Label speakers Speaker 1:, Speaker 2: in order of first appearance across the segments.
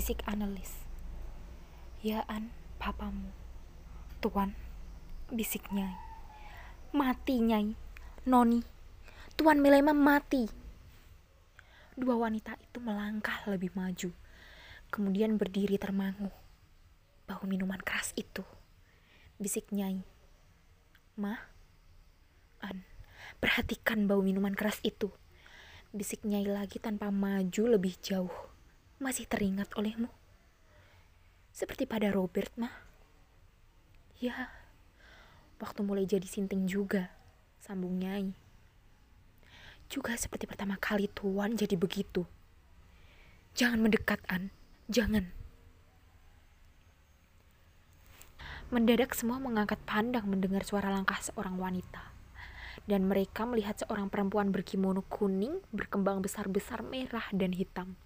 Speaker 1: bisik analis. Ya an, papamu. Tuan, bisik Nyai. Mati Nyai, Noni. Tuan Milema mati. Dua wanita itu melangkah lebih maju, kemudian berdiri termangu. Bau minuman keras itu. Bisik Nyai. Mah, An, perhatikan bau minuman keras itu. Bisik Nyai lagi tanpa maju lebih jauh. Masih teringat olehmu? Seperti pada Robert, mah. Ya, waktu mulai jadi sinting juga, sambung Nyai. Juga seperti pertama kali Tuan jadi begitu. Jangan mendekat, An. Jangan. Mendadak semua mengangkat pandang mendengar suara langkah seorang wanita dan mereka melihat seorang perempuan berkimono kuning berkembang besar-besar merah dan hitam.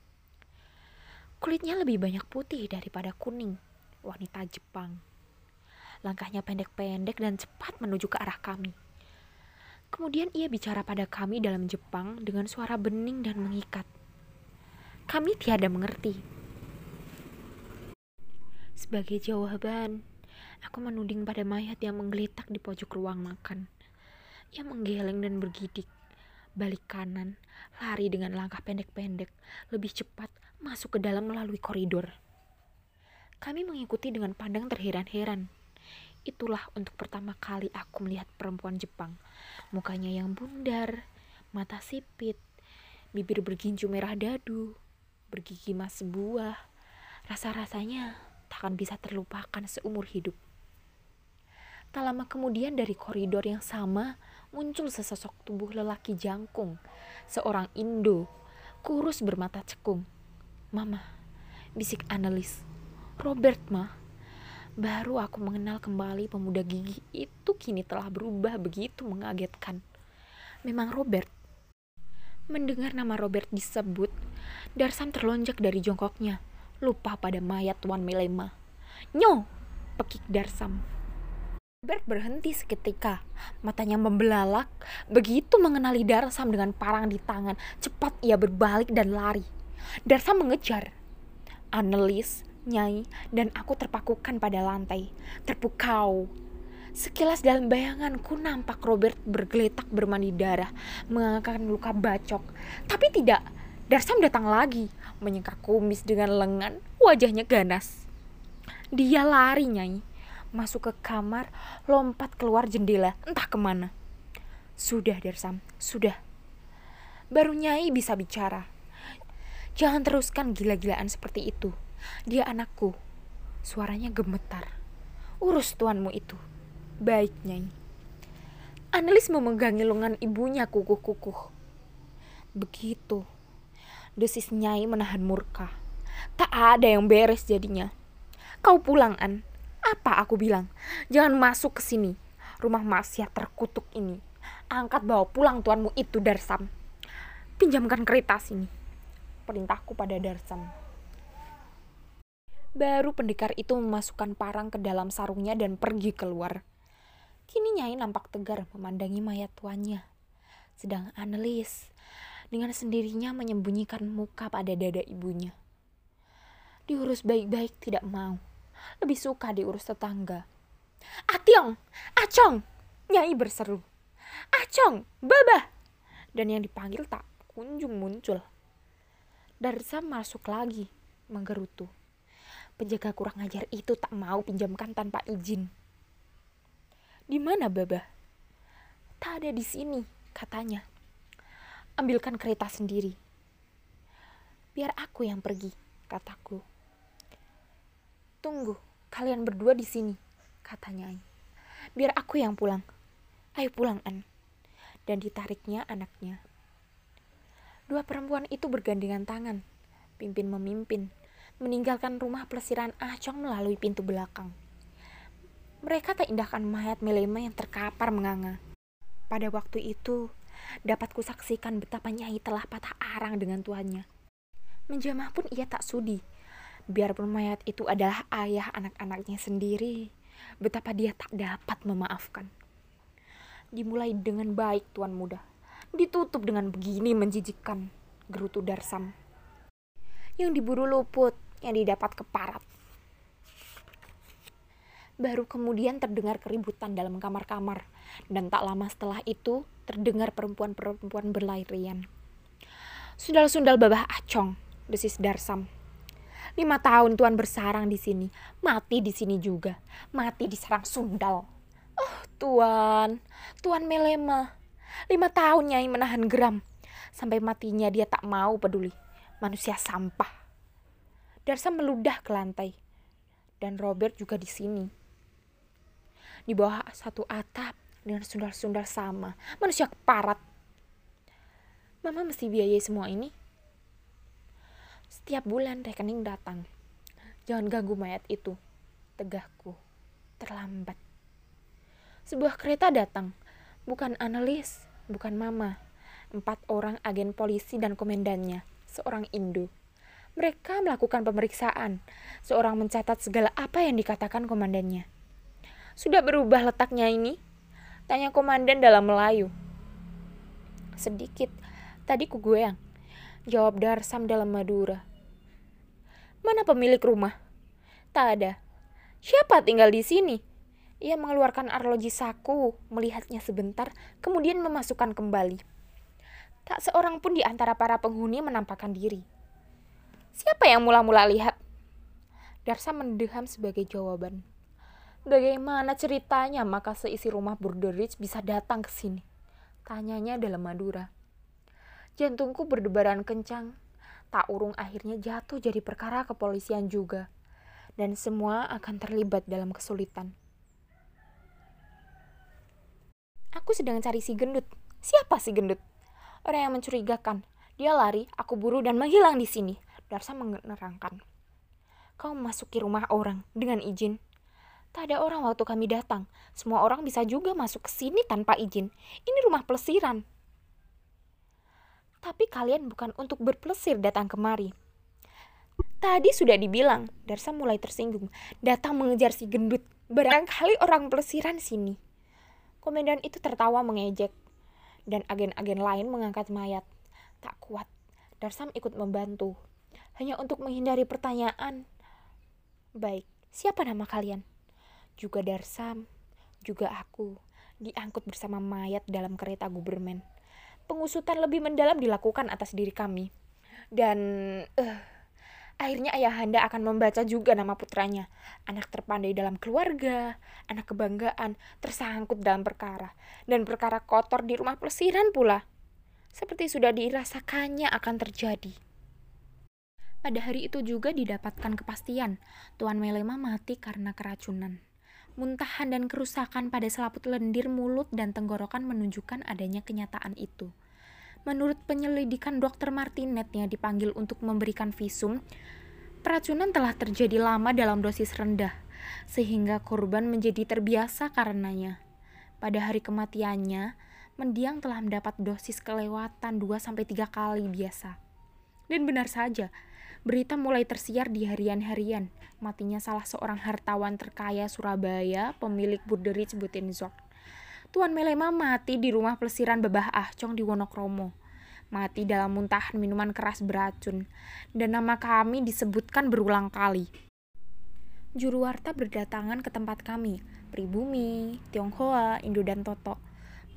Speaker 1: Kulitnya lebih banyak putih daripada kuning, wanita Jepang. Langkahnya pendek-pendek dan cepat menuju ke arah kami. Kemudian ia bicara pada kami dalam Jepang dengan suara bening dan mengikat. Kami tiada mengerti. Sebagai jawaban, aku menuding pada mayat yang menggeletak di pojok ruang makan. Ia menggeleng dan bergidik. Balik kanan, lari dengan langkah pendek-pendek, lebih cepat masuk ke dalam melalui koridor. Kami mengikuti dengan pandang terheran-heran. Itulah untuk pertama kali aku melihat perempuan Jepang. Mukanya yang bundar, mata sipit, bibir berginju merah dadu, bergigi mas sebuah. Rasa-rasanya takkan bisa terlupakan seumur hidup. Tak lama kemudian dari koridor yang sama muncul sesosok tubuh lelaki jangkung, seorang Indo, kurus bermata cekung. Mama, bisik analis. Robert, mah. Baru aku mengenal kembali pemuda gigi itu kini telah berubah begitu mengagetkan. Memang Robert. Mendengar nama Robert disebut, Darsam terlonjak dari jongkoknya, lupa pada mayat Tuan Melema. Nyo, pekik Darsam. Robert berhenti seketika, matanya membelalak, begitu mengenali Darsam dengan parang di tangan, cepat ia berbalik dan lari. Darsam mengejar. Analis, Nyai, dan aku terpakukan pada lantai, terpukau. Sekilas dalam bayanganku nampak Robert bergeletak bermandi darah, mengangkat luka bacok. Tapi tidak, Darsam datang lagi, menyengkak kumis dengan lengan, wajahnya ganas. Dia lari, Nyai masuk ke kamar, lompat keluar jendela, entah ke mana. Sudah, Dersam, sudah. Baru Nyai bisa bicara. Jangan teruskan gila-gilaan seperti itu. Dia anakku. Suaranya gemetar. Urus tuanmu itu. Baik, Nyai. Analis memegangi lengan ibunya kukuh-kukuh. Begitu. Desis Nyai menahan murka. Tak ada yang beres jadinya. Kau pulang, An. Apa aku bilang? Jangan masuk ke sini. Rumah maksiat terkutuk ini. Angkat bawa pulang tuanmu itu Darsam. Pinjamkan kereta sini. Perintahku pada Darsam. Baru pendekar itu memasukkan parang ke dalam sarungnya dan pergi keluar. Kini Nyai nampak tegar memandangi mayat tuannya. Sedang analis dengan sendirinya menyembunyikan muka pada dada ibunya. Diurus baik-baik tidak mau lebih suka diurus tetangga. Ationg, Acong, Nyai berseru. Acong, Baba. Dan yang dipanggil tak kunjung muncul. Darsa masuk lagi, menggerutu. Penjaga kurang ajar itu tak mau pinjamkan tanpa izin. Di mana Baba? Tak ada di sini, katanya. Ambilkan kereta sendiri. Biar aku yang pergi, kataku. Tunggu, kalian berdua di sini, katanya. Biar aku yang pulang. Ayo pulang, An. Dan ditariknya anaknya. Dua perempuan itu bergandengan tangan, pimpin memimpin, meninggalkan rumah pelesiran Acong melalui pintu belakang. Mereka tak indahkan mayat Melema yang terkapar menganga. Pada waktu itu, dapat kusaksikan betapa Nyai telah patah arang dengan tuannya. Menjamah pun ia tak sudi, biarpun mayat itu adalah ayah anak-anaknya sendiri, betapa dia tak dapat memaafkan. Dimulai dengan baik tuan muda, ditutup dengan begini menjijikkan, gerutu Darsam. Yang diburu luput, yang didapat keparat. Baru kemudian terdengar keributan dalam kamar-kamar, dan tak lama setelah itu terdengar perempuan-perempuan berlarian. Sundal-sundal babah acong, desis Darsam. Lima tahun Tuan bersarang di sini, mati di sini juga, mati diserang sundal. Oh Tuan, Tuan Melema, lima tahun Nyai menahan geram, sampai matinya dia tak mau peduli, manusia sampah. Darsam meludah ke lantai, dan Robert juga di sini di bawah satu atap dengan sundal-sundal sama. Manusia keparat. Mama mesti biayai semua ini. Setiap bulan rekening datang. Jangan ganggu mayat itu. Tegahku. Terlambat. Sebuah kereta datang. Bukan analis, bukan mama. Empat orang agen polisi dan komendannya. Seorang Indo. Mereka melakukan pemeriksaan. Seorang mencatat segala apa yang dikatakan komandannya. Sudah berubah letaknya ini? Tanya komandan dalam Melayu. Sedikit, tadi ku goyang. Jawab Darsam dalam Madura. Mana pemilik rumah? Tak ada. Siapa tinggal di sini? Ia mengeluarkan arloji saku, melihatnya sebentar, kemudian memasukkan kembali. Tak seorang pun di antara para penghuni menampakkan diri. Siapa yang mula-mula lihat? Darsa mendeham sebagai jawaban. Bagaimana ceritanya maka seisi rumah Borderich bisa datang ke sini? Tanyanya dalam Madura. Jantungku berdebaran kencang. Tak urung akhirnya jatuh jadi perkara kepolisian juga. Dan semua akan terlibat dalam kesulitan. Aku sedang cari si gendut. Siapa si gendut? Orang yang mencurigakan. Dia lari, aku buru dan menghilang di sini. Darsa menerangkan. Kau memasuki rumah orang dengan izin Tak ada orang waktu kami datang. Semua orang bisa juga masuk ke sini tanpa izin. Ini rumah pelesiran. Tapi kalian bukan untuk berplesir datang kemari. Tadi sudah dibilang, Darsa mulai tersinggung. Datang mengejar si gendut. Barangkali orang pelesiran sini. Komandan itu tertawa mengejek. Dan agen-agen lain mengangkat mayat. Tak kuat. Darsam ikut membantu. Hanya untuk menghindari pertanyaan. Baik, siapa nama kalian? juga Darsam, juga aku, diangkut bersama mayat dalam kereta Gubermen. Pengusutan lebih mendalam dilakukan atas diri kami. Dan uh, akhirnya ayahanda akan membaca juga nama putranya. Anak terpandai dalam keluarga, anak kebanggaan, tersangkut dalam perkara. Dan perkara kotor di rumah pelesiran pula. Seperti sudah dirasakannya akan terjadi. Pada hari itu juga didapatkan kepastian Tuan Melema mati karena keracunan. Muntahan dan kerusakan pada selaput lendir mulut dan tenggorokan menunjukkan adanya kenyataan itu. Menurut penyelidikan Dr. Martinet yang dipanggil untuk memberikan visum, peracunan telah terjadi lama dalam dosis rendah, sehingga korban menjadi terbiasa karenanya. Pada hari kematiannya, mendiang telah mendapat dosis kelewatan 2-3 kali biasa. Dan benar saja, Berita mulai tersiar di harian-harian. Matinya salah seorang hartawan terkaya Surabaya, pemilik Burderich Butenzorg. Tuan Melema mati di rumah pelesiran Babah Ahcong di Wonokromo. Mati dalam muntahan minuman keras beracun. Dan nama kami disebutkan berulang kali. Juru warta berdatangan ke tempat kami. Pribumi, Tionghoa, Indo dan Toto.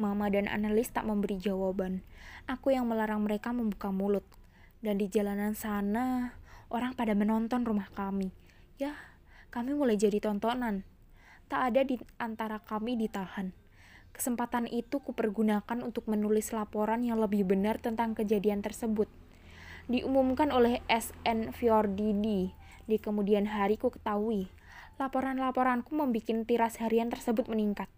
Speaker 1: Mama dan analis tak memberi jawaban. Aku yang melarang mereka membuka mulut dan di jalanan sana orang pada menonton rumah kami. Ya, kami mulai jadi tontonan. Tak ada di antara kami ditahan. Kesempatan itu kupergunakan untuk menulis laporan yang lebih benar tentang kejadian tersebut. Diumumkan oleh SN Fiordini. Di kemudian hari ku ketahui, laporan-laporanku membuat tiras harian tersebut meningkat.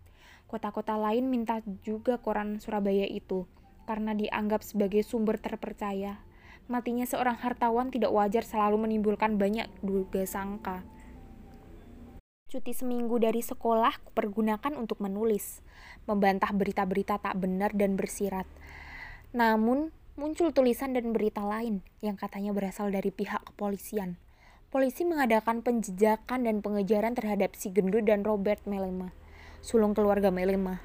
Speaker 1: Kota-kota lain minta juga koran Surabaya itu, karena dianggap sebagai sumber terpercaya matinya seorang hartawan tidak wajar selalu menimbulkan banyak duga sangka. Cuti seminggu dari sekolah kupergunakan untuk menulis, membantah berita-berita tak benar dan bersirat. Namun, muncul tulisan dan berita lain yang katanya berasal dari pihak kepolisian. Polisi mengadakan penjejakan dan pengejaran terhadap si Gendu dan Robert Melema, sulung keluarga Melema.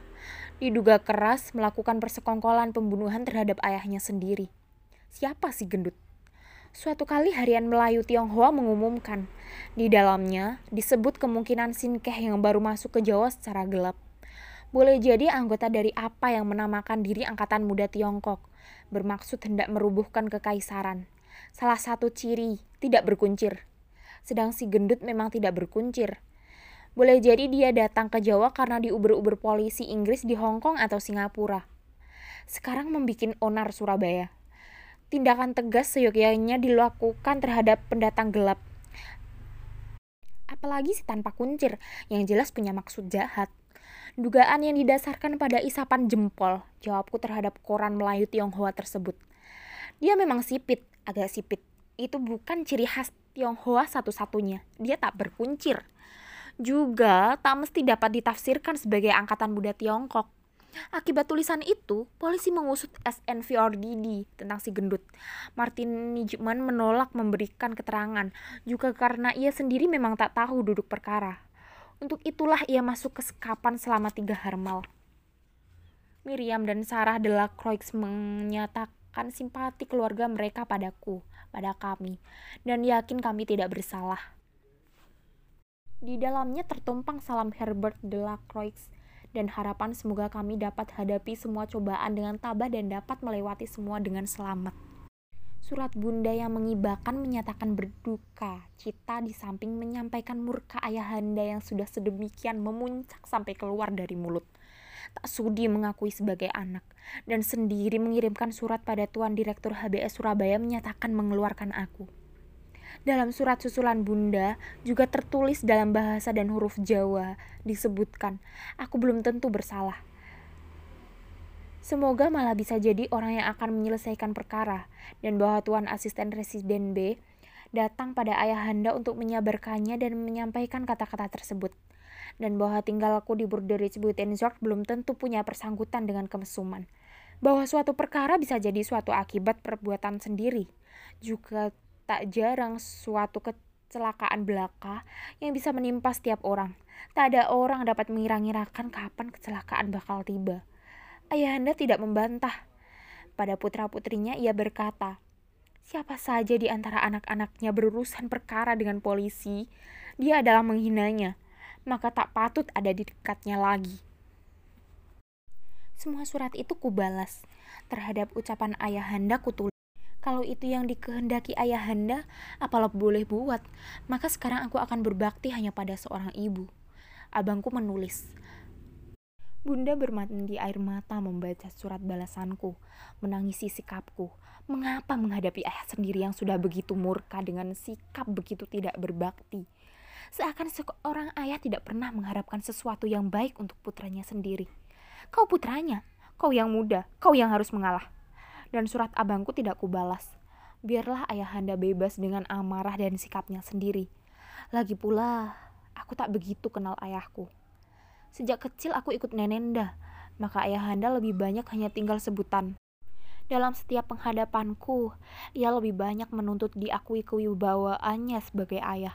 Speaker 1: Diduga keras melakukan persekongkolan pembunuhan terhadap ayahnya sendiri. Siapa si gendut? Suatu kali harian Melayu Tionghoa mengumumkan, di dalamnya disebut kemungkinan Sinkeh yang baru masuk ke Jawa secara gelap. Boleh jadi anggota dari apa yang menamakan diri Angkatan Muda Tiongkok, bermaksud hendak merubuhkan kekaisaran. Salah satu ciri, tidak berkuncir. Sedang si gendut memang tidak berkuncir. Boleh jadi dia datang ke Jawa karena diuber-uber polisi Inggris di Hong Kong atau Singapura. Sekarang membuat onar Surabaya tindakan tegas seyogyanya dilakukan terhadap pendatang gelap. Apalagi si tanpa kuncir, yang jelas punya maksud jahat. Dugaan yang didasarkan pada isapan jempol, jawabku terhadap koran Melayu Tionghoa tersebut. Dia memang sipit, agak sipit. Itu bukan ciri khas Tionghoa satu-satunya. Dia tak berkuncir. Juga tak mesti dapat ditafsirkan sebagai angkatan muda Tiongkok. Akibat tulisan itu, polisi mengusut SNVRDD tentang si gendut. Martin Nijman menolak memberikan keterangan, juga karena ia sendiri memang tak tahu duduk perkara. Untuk itulah ia masuk ke sekapan selama tiga harmal. Miriam dan Sarah Delacroix menyatakan simpati keluarga mereka padaku, pada kami, dan yakin kami tidak bersalah. Di dalamnya tertumpang salam Herbert Delacroix dan harapan semoga kami dapat hadapi semua cobaan dengan tabah dan dapat melewati semua dengan selamat. Surat bunda yang mengibakan menyatakan berduka, cita di samping menyampaikan murka ayahanda yang sudah sedemikian memuncak sampai keluar dari mulut. Tak sudi mengakui sebagai anak, dan sendiri mengirimkan surat pada Tuan Direktur HBS Surabaya menyatakan mengeluarkan aku. Dalam surat susulan Bunda juga tertulis dalam bahasa dan huruf Jawa disebutkan, aku belum tentu bersalah. Semoga malah bisa jadi orang yang akan menyelesaikan perkara dan bahwa Tuan Asisten Residen B datang pada ayahanda untuk menyabarkannya dan menyampaikan kata-kata tersebut. Dan bahwa tinggalku di Burderich Buitenzorg belum tentu punya persangkutan dengan kemesuman. Bahwa suatu perkara bisa jadi suatu akibat perbuatan sendiri. Juga tak jarang suatu kecelakaan belaka yang bisa menimpa setiap orang. Tak ada orang dapat mengira-ngirakan kapan kecelakaan bakal tiba. Ayahanda tidak membantah. Pada putra-putrinya ia berkata, Siapa saja di antara anak-anaknya berurusan perkara dengan polisi, dia adalah menghinanya, maka tak patut ada di dekatnya lagi. Semua surat itu kubalas. Terhadap ucapan ayahanda kutulis. Kalau itu yang dikehendaki ayahanda, apalah boleh buat. Maka sekarang aku akan berbakti hanya pada seorang ibu. Abangku menulis. Bunda bermandi air mata membaca surat balasanku, menangisi sikapku. Mengapa menghadapi ayah sendiri yang sudah begitu murka dengan sikap begitu tidak berbakti? Seakan seorang ayah tidak pernah mengharapkan sesuatu yang baik untuk putranya sendiri. Kau putranya, kau yang muda, kau yang harus mengalah dan surat abangku tidak kubalas. Biarlah ayahanda bebas dengan amarah dan sikapnya sendiri. Lagi pula, aku tak begitu kenal ayahku. Sejak kecil aku ikut nenenda, maka ayahanda lebih banyak hanya tinggal sebutan. Dalam setiap penghadapanku, ia lebih banyak menuntut diakui kewibawaannya sebagai ayah.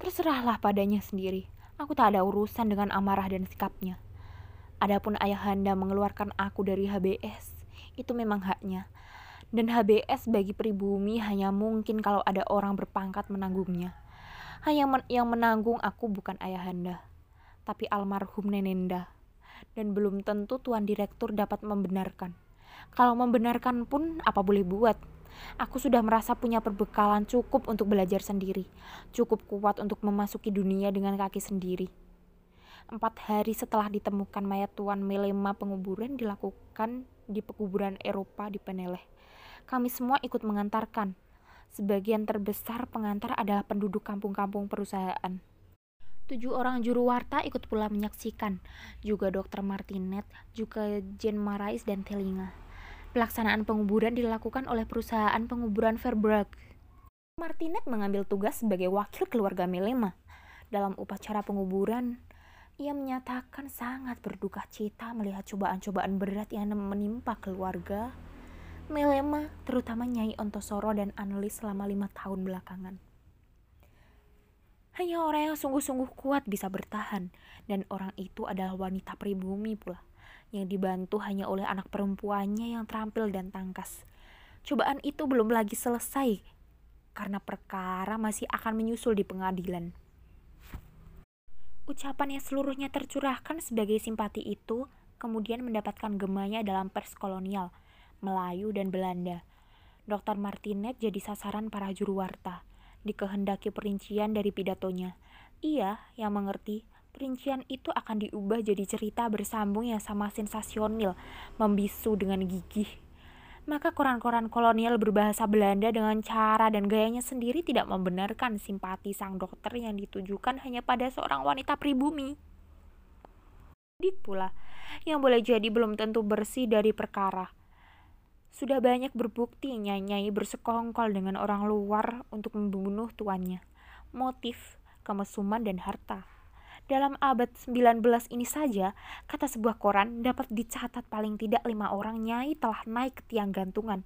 Speaker 1: Terserahlah padanya sendiri. Aku tak ada urusan dengan amarah dan sikapnya. Adapun ayahanda mengeluarkan aku dari HBS, itu memang haknya. Dan HBS bagi pribumi hanya mungkin kalau ada orang berpangkat menanggungnya. Hanya men yang menanggung aku bukan ayahanda, tapi almarhum nenenda. Dan belum tentu tuan direktur dapat membenarkan. Kalau membenarkan pun apa boleh buat. Aku sudah merasa punya perbekalan cukup untuk belajar sendiri, cukup kuat untuk memasuki dunia dengan kaki sendiri. Empat hari setelah ditemukan mayat Tuan Melema penguburan dilakukan di pekuburan Eropa di Peneleh. Kami semua ikut mengantarkan. Sebagian terbesar pengantar adalah penduduk kampung-kampung perusahaan. Tujuh orang juru warta ikut pula menyaksikan, juga dokter Martinet, juga Jen Marais dan Telinga. Pelaksanaan penguburan dilakukan oleh perusahaan penguburan Verbrugge. Martinet mengambil tugas sebagai wakil keluarga Melema. Dalam upacara penguburan, ia menyatakan sangat berduka cita melihat cobaan-cobaan berat yang menimpa keluarga Melema, terutama Nyai Ontosoro dan Annelies selama lima tahun belakangan. Hanya orang yang sungguh-sungguh kuat bisa bertahan, dan orang itu adalah wanita pribumi pula, yang dibantu hanya oleh anak perempuannya yang terampil dan tangkas. Cobaan itu belum lagi selesai karena perkara masih akan menyusul di pengadilan. Ucapan yang seluruhnya tercurahkan sebagai simpati itu kemudian mendapatkan gemanya dalam pers kolonial, Melayu dan Belanda. Dr. Martinet jadi sasaran para juru warta. Dikehendaki perincian dari pidatonya. Ia yang mengerti perincian itu akan diubah jadi cerita bersambung yang sama sensasional, membisu dengan gigih. Maka koran-koran kolonial berbahasa Belanda dengan cara dan gayanya sendiri tidak membenarkan simpati sang dokter yang ditujukan hanya pada seorang wanita pribumi. Dik pula, yang boleh jadi belum tentu bersih dari perkara. Sudah banyak berbukti nyai-nyai bersekongkol dengan orang luar untuk membunuh tuannya. Motif, kemesuman, dan harta. Dalam abad 19 ini saja, kata sebuah koran dapat dicatat paling tidak lima orang nyai telah naik ke tiang gantungan.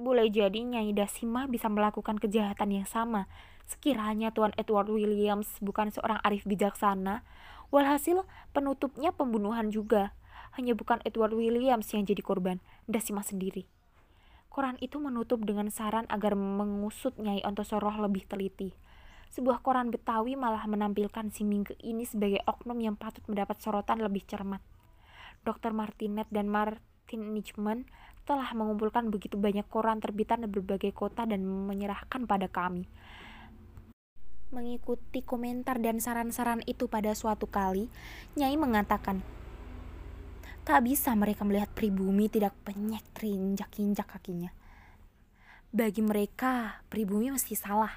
Speaker 1: Boleh jadi Nyai Dasima bisa melakukan kejahatan yang sama, sekiranya Tuan Edward Williams bukan seorang arif bijaksana. Walhasil, penutupnya pembunuhan juga. Hanya bukan Edward Williams yang jadi korban, Dasima sendiri. Koran itu menutup dengan saran agar mengusut Nyai Ontosoroh lebih teliti sebuah koran Betawi malah menampilkan si Mingke ini sebagai oknum yang patut mendapat sorotan lebih cermat. Dr. Martinet dan Martin Nichman telah mengumpulkan begitu banyak koran terbitan di berbagai kota dan menyerahkan pada kami. Mengikuti komentar dan saran-saran itu pada suatu kali, Nyai mengatakan, Tak bisa mereka melihat pribumi tidak penyek terinjak-injak kakinya. Bagi mereka, pribumi mesti salah.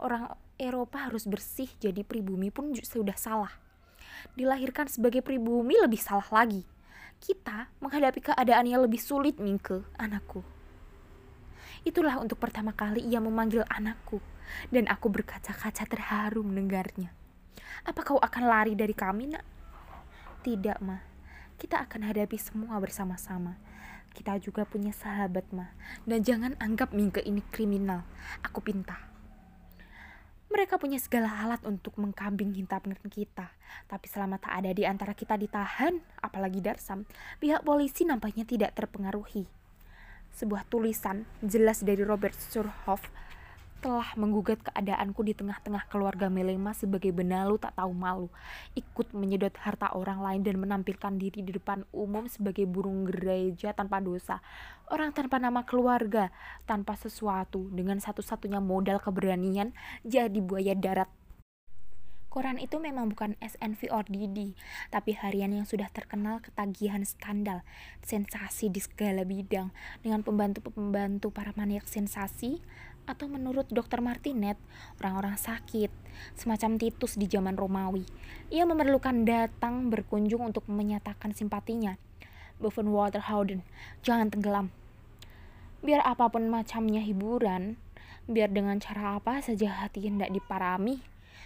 Speaker 1: Orang Eropa harus bersih jadi pribumi pun sudah salah. Dilahirkan sebagai pribumi lebih salah lagi. Kita menghadapi keadaan yang lebih sulit, Mingke, anakku. Itulah untuk pertama kali ia memanggil anakku, dan aku berkaca-kaca terharu mendengarnya. Apa kau akan lari dari kami, nak? Tidak, mah. Kita akan hadapi semua bersama-sama. Kita juga punya sahabat, mah. Dan jangan anggap Mingke ini kriminal. Aku pinta. Mereka punya segala alat untuk mengkambing hitamkan kita. Tapi selama tak ada di antara kita ditahan, apalagi Darsam, pihak polisi nampaknya tidak terpengaruhi. Sebuah tulisan jelas dari Robert Surhoff telah menggugat keadaanku di tengah-tengah keluarga Melema sebagai benalu tak tahu malu, ikut menyedot harta orang lain dan menampilkan diri di depan umum sebagai burung gereja tanpa dosa, orang tanpa nama keluarga, tanpa sesuatu, dengan satu-satunya modal keberanian jadi buaya darat. Koran itu memang bukan SNV or DD, tapi harian yang sudah terkenal ketagihan skandal, sensasi di segala bidang, dengan pembantu-pembantu para maniak sensasi, atau menurut Dr. Martinet, orang-orang sakit, semacam Titus di zaman Romawi. Ia memerlukan datang berkunjung untuk menyatakan simpatinya. Buffon Waterhouden, jangan tenggelam. Biar apa pun macamnya hiburan, biar dengan cara apa saja hati hendak diparami,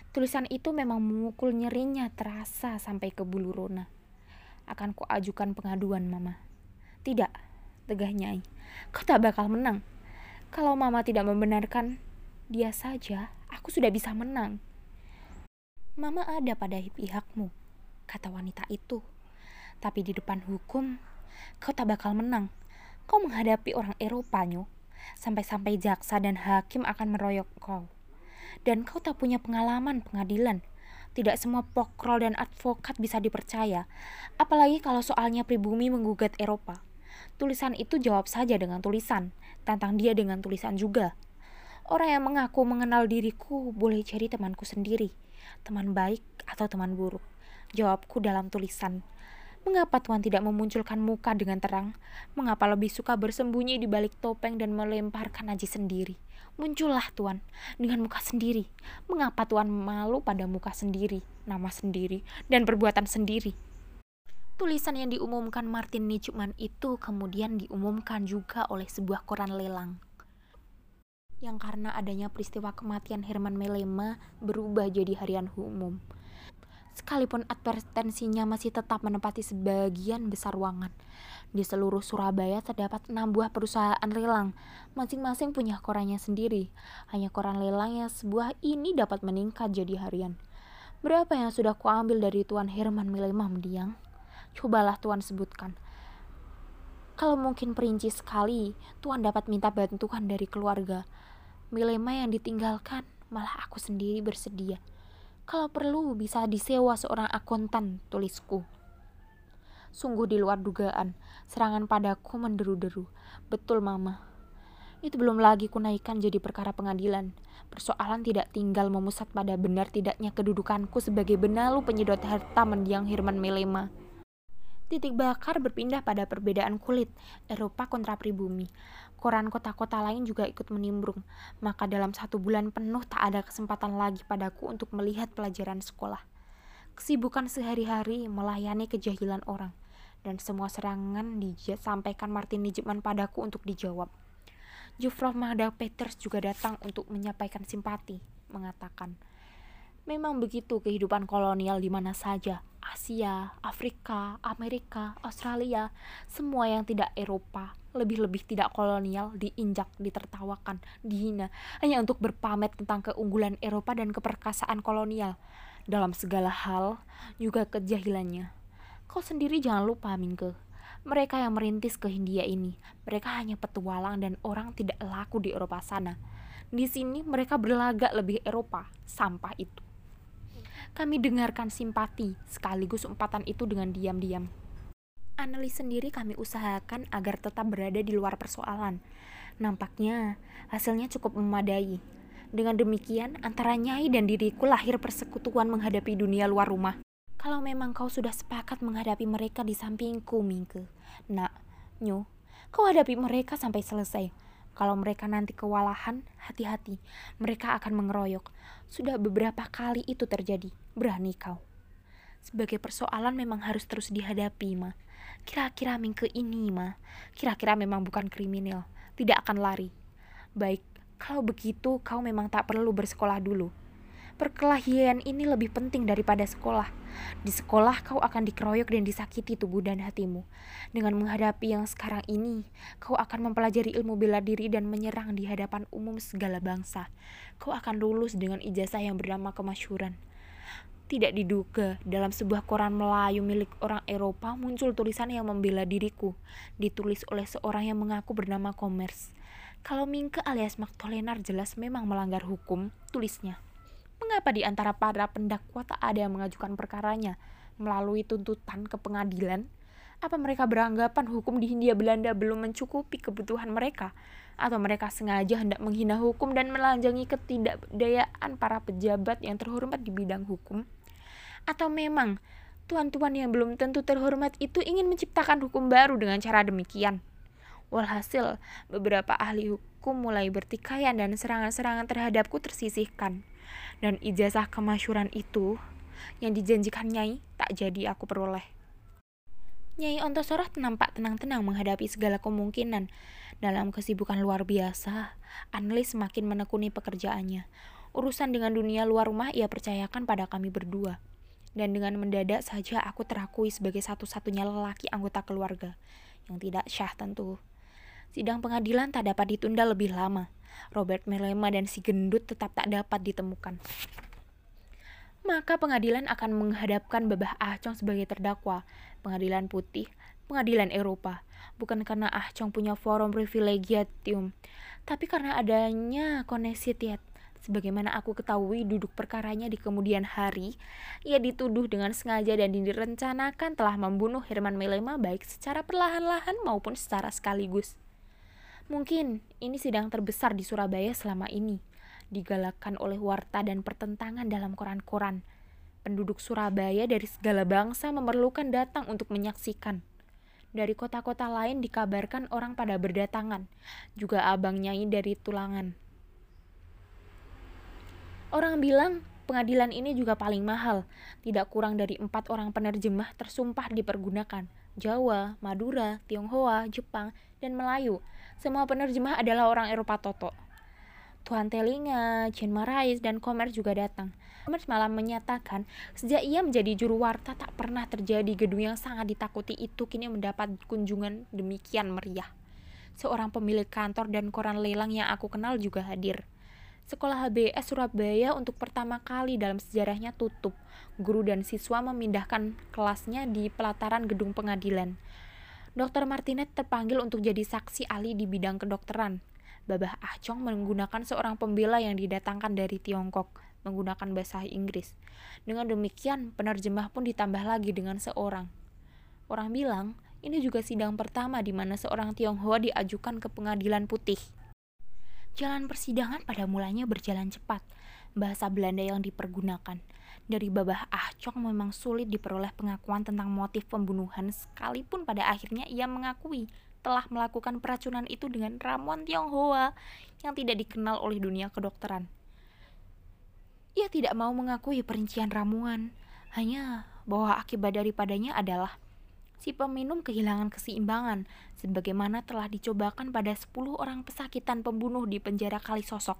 Speaker 1: Tulisan itu memang memukul nyerinya terasa sampai ke bulu rona. Akan ku ajukan pengaduan, Mama. Tidak, tegah Nyai. Kau tak bakal menang. Kalau Mama tidak membenarkan dia saja, aku sudah bisa menang. Mama ada pada pihakmu, kata wanita itu. Tapi di depan hukum, kau tak bakal menang. Kau menghadapi orang Eropa, Nyo. Sampai-sampai jaksa dan hakim akan meroyok kau dan kau tak punya pengalaman pengadilan. Tidak semua pokrol dan advokat bisa dipercaya, apalagi kalau soalnya pribumi menggugat Eropa. Tulisan itu jawab saja dengan tulisan, tantang dia dengan tulisan juga. Orang yang mengaku mengenal diriku boleh jadi temanku sendiri, teman baik atau teman buruk. Jawabku dalam tulisan. Mengapa Tuhan tidak memunculkan muka dengan terang? Mengapa lebih suka bersembunyi di balik topeng dan melemparkan aji sendiri? Muncullah Tuhan dengan muka sendiri. Mengapa Tuhan malu pada muka sendiri, nama sendiri, dan perbuatan sendiri? Tulisan yang diumumkan Martin Nichman itu kemudian diumumkan juga oleh sebuah koran lelang. Yang karena adanya peristiwa kematian Herman Melema berubah jadi harian umum. Sekalipun advertensinya masih tetap menempati sebagian besar ruangan, di seluruh Surabaya terdapat enam buah perusahaan lelang, masing-masing punya korannya sendiri. Hanya koran lelang yang sebuah ini dapat meningkat jadi harian. Berapa yang sudah kuambil dari Tuan Herman Milema Mendiang? Cobalah Tuan sebutkan. Kalau mungkin perinci sekali, Tuan dapat minta bantuan dari keluarga. Milema yang ditinggalkan, malah aku sendiri bersedia. Kalau perlu bisa disewa seorang akuntan, tulisku. Sungguh di luar dugaan, serangan padaku menderu-deru. Betul, Mama. Itu belum lagi kunaikan jadi perkara pengadilan. Persoalan tidak tinggal memusat pada benar tidaknya kedudukanku sebagai benalu penyedot harta mendiang Herman Melema. Titik bakar berpindah pada perbedaan kulit, Eropa kontra pribumi. Koran kota-kota lain juga ikut menimbrung, maka dalam satu bulan penuh tak ada kesempatan lagi padaku untuk melihat pelajaran sekolah. Kesibukan sehari-hari melayani kejahilan orang, dan semua serangan disampaikan Martin Nijman padaku untuk dijawab. Jufrov Magda Peters juga datang untuk menyampaikan simpati, mengatakan, Memang begitu kehidupan kolonial di mana saja, Asia, Afrika, Amerika, Australia, semua yang tidak Eropa, lebih-lebih tidak kolonial, diinjak, ditertawakan, dihina, hanya untuk berpamet tentang keunggulan Eropa dan keperkasaan kolonial. Dalam segala hal, juga kejahilannya. Kau sendiri jangan lupa, Mingke. Mereka yang merintis ke Hindia ini, mereka hanya petualang dan orang tidak laku di Eropa sana. Di sini mereka berlagak lebih Eropa, sampah itu. Kami dengarkan simpati, sekaligus umpatan itu dengan diam-diam. Analis sendiri kami usahakan agar tetap berada di luar persoalan. Nampaknya hasilnya cukup memadai. Dengan demikian, antara Nyai dan diriku lahir persekutuan menghadapi dunia luar rumah. Kalau memang kau sudah sepakat menghadapi mereka di sampingku, Mingke. Nak, Nyu, kau hadapi mereka sampai selesai. Kalau mereka nanti kewalahan, hati-hati. Mereka akan mengeroyok. Sudah beberapa kali itu terjadi. Berani kau. Sebagai persoalan memang harus terus dihadapi, Ma. Kira-kira Mingke ini, Ma. Kira-kira memang bukan kriminal. Tidak akan lari. Baik, kalau begitu kau memang tak perlu bersekolah dulu. Perkelahian ini lebih penting daripada sekolah. Di sekolah kau akan dikeroyok dan disakiti tubuh dan hatimu. Dengan menghadapi yang sekarang ini, kau akan mempelajari ilmu bela diri dan menyerang di hadapan umum segala bangsa. Kau akan lulus dengan ijazah yang bernama kemasyuran. Tidak diduga, dalam sebuah koran Melayu milik orang Eropa muncul tulisan yang membela diriku, ditulis oleh seorang yang mengaku bernama Komers. Kalau Mingke alias Magtolenar jelas memang melanggar hukum, tulisnya. Mengapa di antara para pendakwa tak ada yang mengajukan perkaranya melalui tuntutan ke pengadilan? Apa mereka beranggapan hukum di Hindia Belanda belum mencukupi kebutuhan mereka? Atau mereka sengaja hendak menghina hukum dan melanjangi ketidakdayaan para pejabat yang terhormat di bidang hukum? Atau memang tuan-tuan yang belum tentu terhormat itu ingin menciptakan hukum baru dengan cara demikian? Walhasil, beberapa ahli hukum mulai bertikaian dan serangan-serangan terhadapku tersisihkan dan ijazah kemasyuran itu yang dijanjikan Nyai tak jadi aku peroleh. Nyai Ontosorah nampak tenang-tenang menghadapi segala kemungkinan. Dalam kesibukan luar biasa, Anli semakin menekuni pekerjaannya. Urusan dengan dunia luar rumah ia percayakan pada kami berdua. Dan dengan mendadak saja aku terakui sebagai satu-satunya lelaki anggota keluarga. Yang tidak syah tentu. Sidang pengadilan tak dapat ditunda lebih lama. Robert Melema dan si gendut tetap tak dapat ditemukan. Maka pengadilan akan menghadapkan Babah Ahcong sebagai terdakwa. Pengadilan putih, pengadilan Eropa. Bukan karena Ahcong punya forum privilegiatium, tapi karena adanya koneksitiat. Sebagaimana aku ketahui duduk perkaranya di kemudian hari, ia dituduh dengan sengaja dan direncanakan telah membunuh Herman Melema baik secara perlahan-lahan maupun secara sekaligus. Mungkin ini sidang terbesar di Surabaya selama ini, digalakkan oleh warta dan pertentangan dalam koran-koran. Penduduk Surabaya dari segala bangsa memerlukan datang untuk menyaksikan. Dari kota-kota lain dikabarkan orang pada berdatangan, juga abang Nyai dari Tulangan. Orang bilang pengadilan ini juga paling mahal, tidak kurang dari empat orang penerjemah tersumpah dipergunakan, Jawa, Madura, Tionghoa, Jepang, dan Melayu, semua penerjemah adalah orang Eropa Toto. Tuan Telinga, Chen Marais, dan Komer juga datang. Komer malam menyatakan, sejak ia menjadi juru warta tak pernah terjadi gedung yang sangat ditakuti itu kini mendapat kunjungan demikian meriah. Seorang pemilik kantor dan koran lelang yang aku kenal juga hadir. Sekolah HBS Surabaya untuk pertama kali dalam sejarahnya tutup. Guru dan siswa memindahkan kelasnya di pelataran gedung pengadilan. Dr. Martinez terpanggil untuk jadi saksi ahli di bidang kedokteran. Babah Ah Chong menggunakan seorang pembela yang didatangkan dari Tiongkok menggunakan bahasa Inggris. Dengan demikian, penerjemah pun ditambah lagi dengan seorang. Orang bilang, ini juga sidang pertama di mana seorang Tionghoa diajukan ke pengadilan putih. Jalan persidangan pada mulanya berjalan cepat. Bahasa Belanda yang dipergunakan. Dari Babah Ah Chong memang sulit diperoleh pengakuan tentang motif pembunuhan sekalipun pada akhirnya ia mengakui telah melakukan peracunan itu dengan ramuan Tionghoa yang tidak dikenal oleh dunia kedokteran. Ia tidak mau mengakui perincian ramuan, hanya bahwa akibat daripadanya adalah si peminum kehilangan keseimbangan sebagaimana telah dicobakan pada 10 orang pesakitan pembunuh di penjara kali sosok.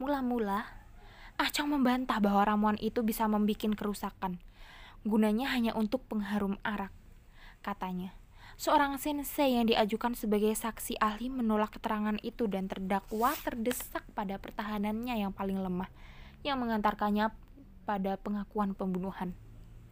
Speaker 1: Mula-mula, Acong membantah bahwa ramuan itu bisa membuat kerusakan. Gunanya hanya untuk pengharum arak, katanya. Seorang sensei yang diajukan sebagai saksi ahli menolak keterangan itu dan terdakwa terdesak pada pertahanannya yang paling lemah, yang mengantarkannya pada pengakuan pembunuhan.